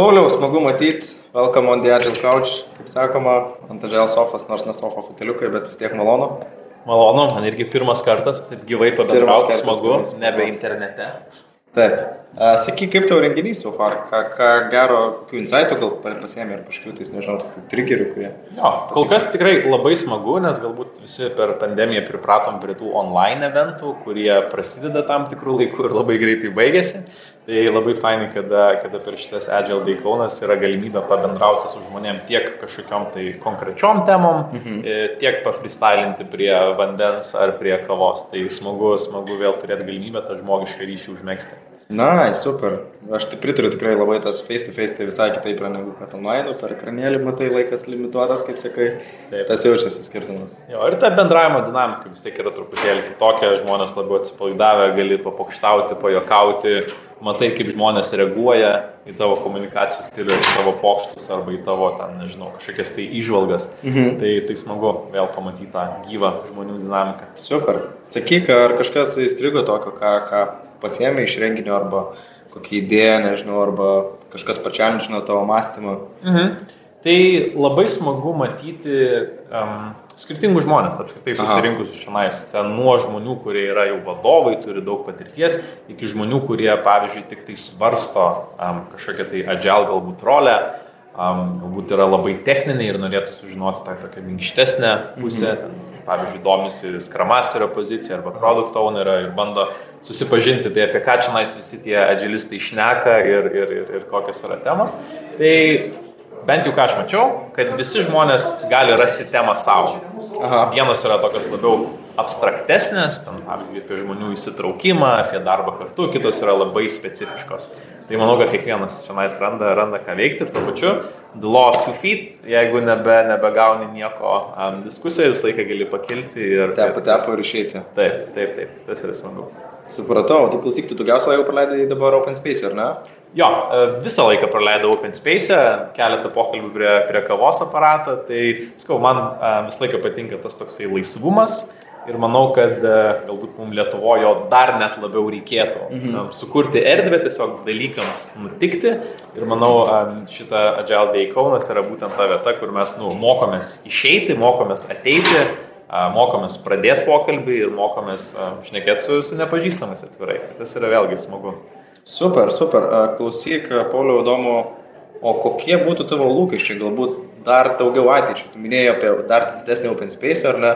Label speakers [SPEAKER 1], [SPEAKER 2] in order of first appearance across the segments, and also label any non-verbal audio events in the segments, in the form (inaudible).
[SPEAKER 1] Pauliau, smagu matyti, welcome on the Agile Couch, kaip sakoma, ant Agile sofas, nors ne sofa futeliukai, bet vis tiek malonu.
[SPEAKER 2] Malonu, man irgi pirmas kartas, taip gyvai pabendrauti, smagu, nebe internete.
[SPEAKER 1] Taip. Sakyk, kaip tau renginys so far, ką, ką gero, kokių insightų gal pasėmė ir kažkokių, tai nežinau, tokių trigerių, kurie.
[SPEAKER 2] Jo, kol kas tikrai labai smagu, nes galbūt visi per pandemiją pripratom prie tų online eventų, kurie prasideda tam tikrų laikų ir labai greitai baigėsi. Tai labai fainai, kada, kada per šitas Agile Day Kaunas yra galimybė pabendrauti su žmonėm tiek kažkokiam tai konkrečiom temom, mhm. E, tiek pafristylinti prie vandens ar prie kavos. Tai smagu, smagu vėl turėti galimybę tą žmogišką ryšį užmėgsti.
[SPEAKER 1] Na, super. Aš tai pritariu tikrai labai tas face to face tai visai kitaip yra negu kad online, per ekranėlį matai laikas limituotas, kaip sakai. Taip. Tas jaučiasi skirtumas.
[SPEAKER 2] Jo, ir ta bendravimo dinamika vis tiek yra truputėlį kitokia, žmonės labiau atsipalaidavę, gali papokštauti, pajokauti, matai, kaip žmonės reaguoja į tavo komunikacijos stilių, į tavo pokštus arba į tavo, ten, nežinau, kažkokias tai išvalgas. Mhm. Tai, tai smagu vėl pamatyti tą gyvą žmonių dinamiką.
[SPEAKER 1] Super. Sakyk, ar kažkas įstrigo tokio, ką, ką pasiemi iš renginio arba kokią idėją, nežinau, arba kažkas pačiam, nežinau, tavo mąstymą.
[SPEAKER 2] Mhm. Tai labai smagu matyti um, skirtingus žmonės, apskritai susirinkusius šiandien, nuo žmonių, kurie yra jau vadovai, turi daug patirties, iki žmonių, kurie, pavyzdžiui, tik tai svarsto um, kažkokią tai agile galbūt rolę, um, galbūt yra labai techniniai ir norėtų sužinoti tą tokią minkštesnę pusę, mhm. Pavyzdžiui, domisi Scrum poziciją arba Product Owner ir bando susipažinti, tai apie ką čia nais visi tie agilistai šneka ir, ir, ir, ir kokios yra temos. Tai bent jau ką aš mačiau, kad visi žmonės gali rasti temą savo. Aha. Vienos yra tokios labiau abstraktesnės, ten pavyzdžiui apie žmonių įsitraukimą, apie darbą kartu, kitos yra labai specifiškos. Tai manau, kad kiekvienas čia nais randa, randa ką veikti ir tuo pačiu the law of two feet, jeigu nebe, nebegauni nieko um, diskusijoje, visą laiką gali pakilti ir...
[SPEAKER 1] Tepo, tepo ir išeiti.
[SPEAKER 2] Taip, taip, taip, tas yra smagu.
[SPEAKER 1] Supratau, tai klausyk, tu daugiausiai laiko praleidai dabar Open Space, ar ne?
[SPEAKER 2] Jo, e, visą laiką praleidau Open Space, keletą pokalbių prie, prie kavos aparatą, tai, sakau, man e, visą laiką patinka tas toksai laisvumas ir manau, kad e, galbūt mums Lietuvoje jo dar net labiau reikėtų. Mhm. Sukurti erdvę tiesiog dalykams nutikti ir manau, šita Agile Day Kaunas yra būtent ta vieta, kur mes nu, mokomės išeiti, mokomės ateiti mokomės pradėti pokalbį ir mokomės šnekėti su, su nepažįstamais atvirai. Tai tas yra vėlgi smagu.
[SPEAKER 1] Super, super. Klausyk, Pauliau, įdomu, o kokie būtų tavo lūkesčiai, galbūt dar daugiau ateičiai? Tu minėjai apie dar didesnį open space, ar ne?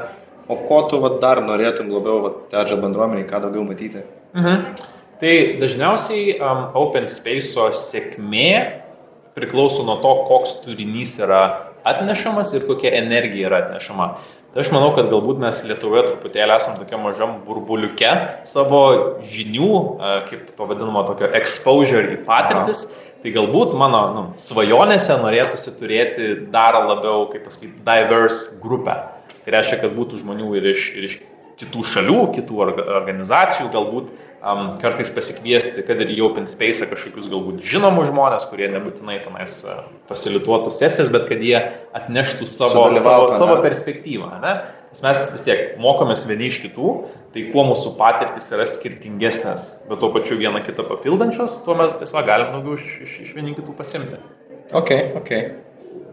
[SPEAKER 1] O ko tu vat, dar norėtum labiau tedžio bendruomeniai, ką daugiau matyti?
[SPEAKER 2] Mhm. Tai dažniausiai um, open space'o sėkmė priklauso nuo to, koks turinys yra atnešamas ir kokia energija yra atnešama. Tai aš manau, kad galbūt mes Lietuvoje truputėlį esam tokia mažam burbuliuke savo žinių, kaip to vadinamo tokio exposure į patirtis. Aha. Tai galbūt mano nu, svajonėse norėtųsi turėti dar labiau, kaip pasakyti, diverse grupę. Tai reiškia, kad būtų žmonių ir iš, ir iš kitų šalių, kitų organizacijų, galbūt um, kartais pasikviesti, kad ir į open space kažkokius galbūt žinomus žmonės, kurie nebūtinai tenais pasilituotų sesijas, bet kad jie atneštų savo, savo, savo perspektyvą. Ne? Nes mes vis tiek mokomės vieni iš kitų, tai kuo mūsų patirtis yra skirtingesnės, bet tuo pačiu viena kitą papildančios, tuo mes tiesiog galim daugiau iš, iš, iš vieni kitų pasimti.
[SPEAKER 1] Ok, ok.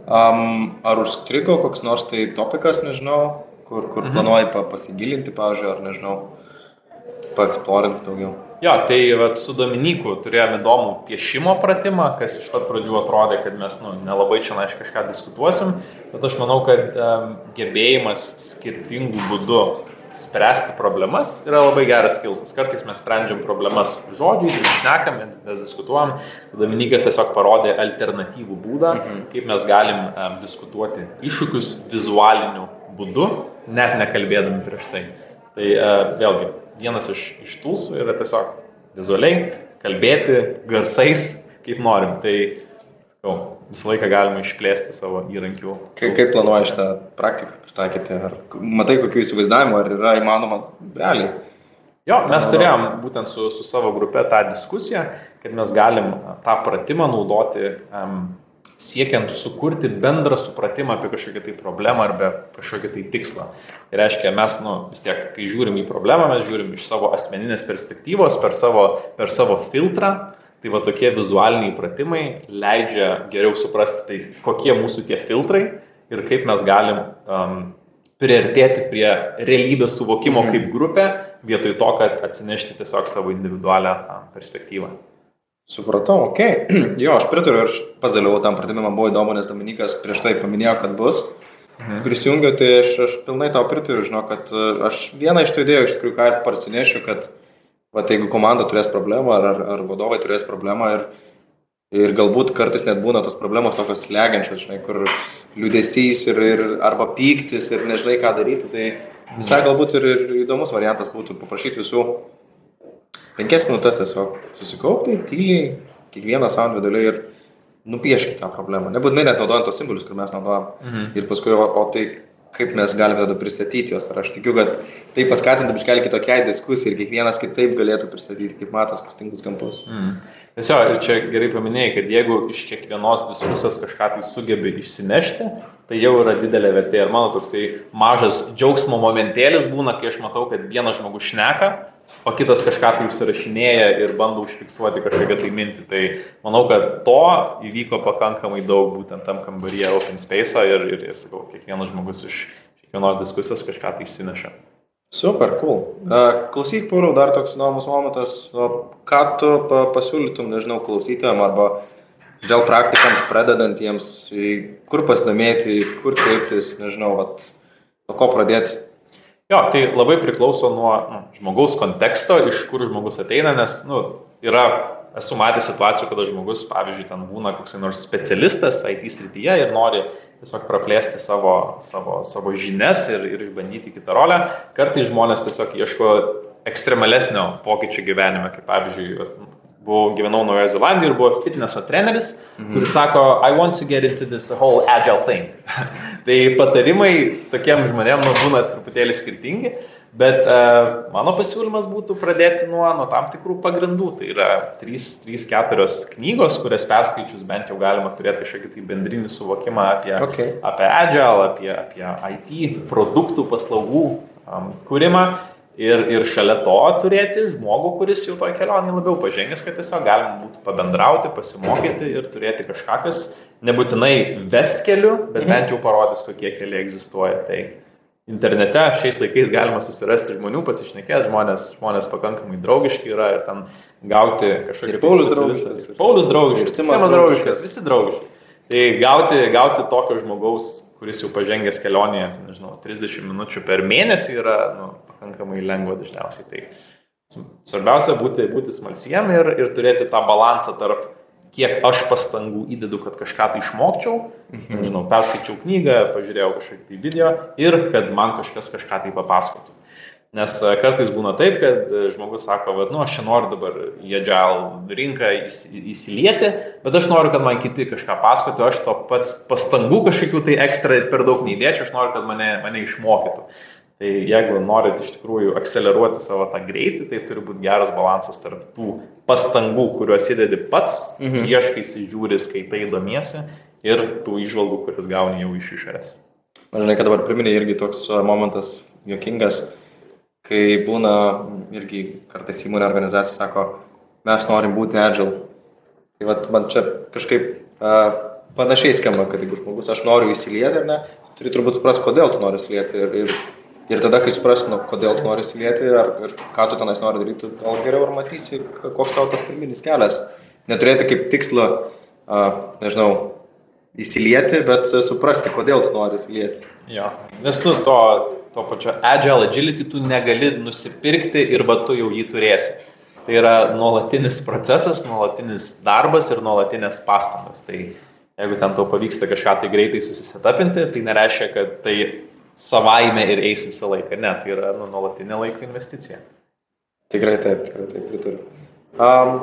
[SPEAKER 1] Um, ar užstrigo koks nors tai topikas, nežinau, kur, kur mhm. planuoji pasigilinti, pavyzdžiui, ar nežinau, paeksplorint daugiau.
[SPEAKER 2] Jo, tai vat, su Dominiku turėjome įdomų piešimo pratimą, kas iš pat pradžių atrodė, kad mes nu, nelabai čia aišku kažką diskutuosim, bet aš manau, kad um, gebėjimas skirtingų būdų spręsti problemas yra labai geras skilsas. Kartais mes sprendžiam problemas žodžiais, išnekam, mes diskutuojam, Dominikas tiesiog parodė alternatyvų būdą, mhm. kaip mes galim um, diskutuoti iššūkius vizualiniu būdu, net nekalbėdami prieš tai. Tai uh, vėlgi, vienas iš, iš tūsų yra tiesiog vizualiai kalbėti garsais, kaip norim. Tai, sakau, visą laiką galima išplėsti savo įrankių.
[SPEAKER 1] Kaip, kaip planuoji šitą praktiką pritaikyti? Ar matai kokių įsivaizdavimų, ar yra įmanoma realiai?
[SPEAKER 2] Jo, mes turėjom būtent su, su savo grupe tą diskusiją, kad mes galim tą pratimą naudoti um, siekiant sukurti bendrą supratimą apie kažkokią tai problemą arba kažkokį tai tikslą. Tai reiškia, mes, nu, vis tiek, kai žiūrim į problemą, mes žiūrim iš savo asmeninės perspektyvos, per savo, per savo filtrą, Tai va tokie vizualiniai pratimai leidžia geriau suprasti, tai kokie mūsų tie filtrai ir kaip mes galim um, priartėti prie realybės suvokimo mhm. kaip grupė, vietoj to, kad atsinešti tiesiog savo individualią um, perspektyvą.
[SPEAKER 1] Supratau, ok. (clears throat) Jo, aš pritariu ir pats dalyvau tam pratimui, man buvo įdomu, nes Dominikas prieš tai paminėjo, kad bus. Mhm. Prisijungiu, tai aš, aš pilnai tau pritariu, žinau, kad e, aš vieną iš tų idėjų iš tikrųjų ką ir parsinešiu, kad va, tai jeigu komanda turės problemą ar, ar, ar vadovai turės problemą ir, ir galbūt kartais net būna tos problemos tokios slegiančios, žinai, kur liūdėsys ir, ir arba pyktis ir nežinai ką daryti, tai visai galbūt ir, ir įdomus variantas būtų paprašyti visų penkias minutės tiesiog susikaupti, tyliai, kiekvieną savo individualiai ir nupieškite tą problemą. Nebūtinai net naudojant tos simbolius, kur mes naudojam. Mhm. Ir paskui, o, o tai kaip mes galime tada pristatyti juos. Ir aš tikiu, kad tai paskatintų biškelį kitokiai diskusijai ir kiekvienas kitaip galėtų pristatyti, kaip mato skirtingus kampus. Mm.
[SPEAKER 2] Tiesiog, ir čia gerai paminėjai, kad jeigu iš kiekvienos diskusijos kažką tai sugebi išsinešti, tai jau yra didelė vertė. Ir mano toksai mažas džiaugsmo momentėlis būna, kai aš matau, kad vienas žmogus šneka, o kitas kažką tai užsirašinėja ir bando užfiksuoti kažkokią tai mintį. Tai manau, kad to įvyko pakankamai daug būtent tam kambaryje Open Space ir, ir, ir sakau, kiekvienas žmogus iš kiekvienos diskusijos kažką tai išsineša.
[SPEAKER 1] Super, cool. Klausyk, Pauliau, dar toks įdomus momentas, ką tu pasiūlytum, nežinau, klausytojams arba dėl praktikams pradedantiems, kur pasidomėti, kur kreiptis, nežinau, vat, nuo ko pradėti.
[SPEAKER 2] Jo, tai labai priklauso nuo nu, žmogaus konteksto, iš kur žmogus ateina, nes nu, yra, esu matęs situacijų, kada žmogus, pavyzdžiui, ten būna koks nors specialistas IT srityje ir nori tiesiog praplėsti savo, savo, savo žinias ir, ir išbandyti kitą rolę. Kartais žmonės tiesiog ieško ekstremalesnio pokyčio gyvenime, kaip pavyzdžiui, buvau, gyvenau Naujoje Zelandijoje ir buvo fitneso treneris, mhm. kuris sako, I want to get into this whole agile thing. (laughs) tai patarimai tokiem žmonėm nu, būna truputėlį skirtingi, bet uh, mano pasiūlymas būtų pradėti nuo, nuo tam tikrų pagrindų. Tai yra 3-4 knygos, kurias perskaičius bent jau galima turėti kažkokį tai bendrinį suvokimą apie, okay. apie agile, apie, apie IT produktų, paslaugų um, kūrimą Ir, ir šalia to turėti žmogų, kuris jau toj kelionį labiau pažengęs, kad tiesiog galima būtų pabendrauti, pasimokyti ir turėti kažką, kas nebūtinai ves keliu, bet mhm. bent jau parodys, kokie keliai egzistuoja. Tai internete šiais laikais galima susirasti žmonių, pasišnekėti, žmonės, žmonės pakankamai draugiški yra ir ten gauti kažkokį...
[SPEAKER 1] Ir Paulius draugiškas.
[SPEAKER 2] Paulius draugiškas. Simas draugiškas. Visi draugiški. Tai gauti, gauti tokio žmogaus, kuris jau pažengęs kelionėje, nežinau, 30 minučių per mėnesį yra nu, pakankamai lengva dažniausiai. Tai svarbiausia būti, būti smalsiem ir, ir turėti tą balansą tarp kiek aš pastangų įdedu, kad kažką tai išmokčiau, mhm. nežinau, perskaičiau knygą, pažiūrėjau kažkokį tai video ir kad man kažkas kažką tai papasakotų. Nes e, kartais būna taip, kad e, žmogus sako, kad, nu, aš čia noriu dabar į agile rinką įsilieti, bet aš noriu, kad man kiti kažką pasakotų, aš to pats pastangų kažkokių tai ekstra per daug neįdėčiau, aš noriu, kad mane, mane išmokytų. Tai jeigu norit iš tikrųjų akceleruoti savo tą greitį, tai turi būti geras balansas tarp tų pastangų, kuriuos įdedi pats, mhm. ieškai, žiūri, skaitai, domiesi ir tų išvalgų, kurias gauni jau iš išorės.
[SPEAKER 1] Žinai, kad dabar priminė irgi toks momentas jokingas, kai būna irgi kartais įmonė organizacija sako, mes norim būti agile. Tai vat, man čia kažkaip uh, panašiai skamba, kad jeigu žmogus, aš noriu įsilieti ne, turi turbūt suprasti, kodėl tu nori įsilieti ir, ir Ir tada, kai suprasi, nu, kodėl tu nori įsilieti ar, ir ką tu tenais nori daryti, gal geriau ir matysi, koks tavo tas pirminis kelias. Neturėti kaip tikslo, uh, nežinau, įsilieti, bet suprasti, kodėl tu nori įsilieti.
[SPEAKER 2] Jo, nes tu to, to pačio agile agility tu negali nusipirkti ir va tu jau jį turėsi. Tai yra nuolatinis procesas, nuolatinis darbas ir nuolatinės pastangos. Tai jeigu ten tau pavyksta kažką tai greitai susisitapinti, tai nereiškia, kad tai savaime ir eis visą laiką. Ne, tai yra nu, nuolatinė laiko investicija.
[SPEAKER 1] Tikrai taip, tikrai taip pritariu. Um,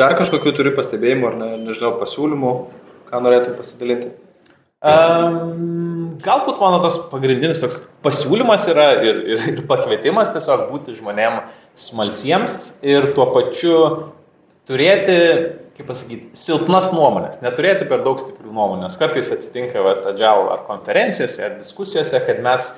[SPEAKER 1] dar kažkokiu turi pastebėjimų ar ne, nežinau, pasiūlymų, ką norėtum pasidalinti?
[SPEAKER 2] Um, galbūt mano tas pagrindinis toks pasiūlymas yra ir, ir, ir pakvietimas tiesiog būti žmonėm smalsiems ir tuo pačiu turėti kaip pasakyti, silpnas nuomonės, neturėti per daug stiprių nuomonės. Kartais atsitinka, va, agile ar konferencijose, ar diskusijose, kad mes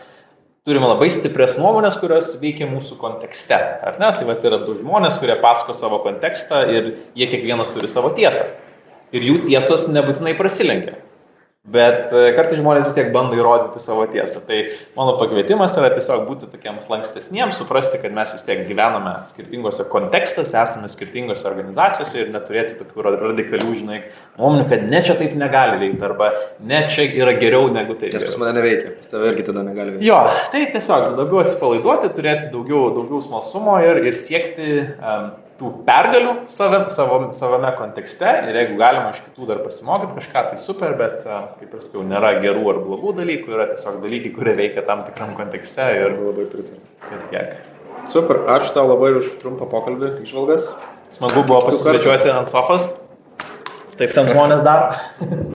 [SPEAKER 2] turime labai stiprias nuomonės, kurios veikia mūsų kontekste. Ar ne? Tai va yra du žmonės, kurie pasako savo kontekstą ir jie kiekvienas turi savo tiesą. Ir jų tiesos nebūtinai prasilenkia. Bet e, kartais žmonės vis tiek bando įrodyti savo tiesą. Tai mano pakvietimas yra tiesiog būti tokiems lankstesniems, suprasti, kad mes vis tiek gyvename skirtingose kontekstuose, esame skirtingose organizacijose ir neturėti tokių radikalių, žinai, nuomonių, kad ne čia taip negali veikti arba ne čia yra geriau negu tai.
[SPEAKER 1] Nes pas mane neveikia, pas tave irgi tada negali veikti.
[SPEAKER 2] Jo, tai tiesiog labiau atsipalaiduoti, turėti daugiau, daugiau smalsumo ir, ir siekti um, tų pergalių save, savo, savame kontekste ir jeigu galima iš kitų dar pasimokyti kažką, tai super, bet, kaip ir sakiau, nėra gerų ar blogų dalykų, yra tiesiog dalykai, kurie veikia tam tikram kontekste ir
[SPEAKER 1] labai pritariu.
[SPEAKER 2] Ir tiek.
[SPEAKER 1] Super, ačiū tau labai už trumpą pokalbį, išvalgas.
[SPEAKER 2] Smagu buvo pasisvečiuoti ant sofas. Taip tam žmonės daro. (laughs)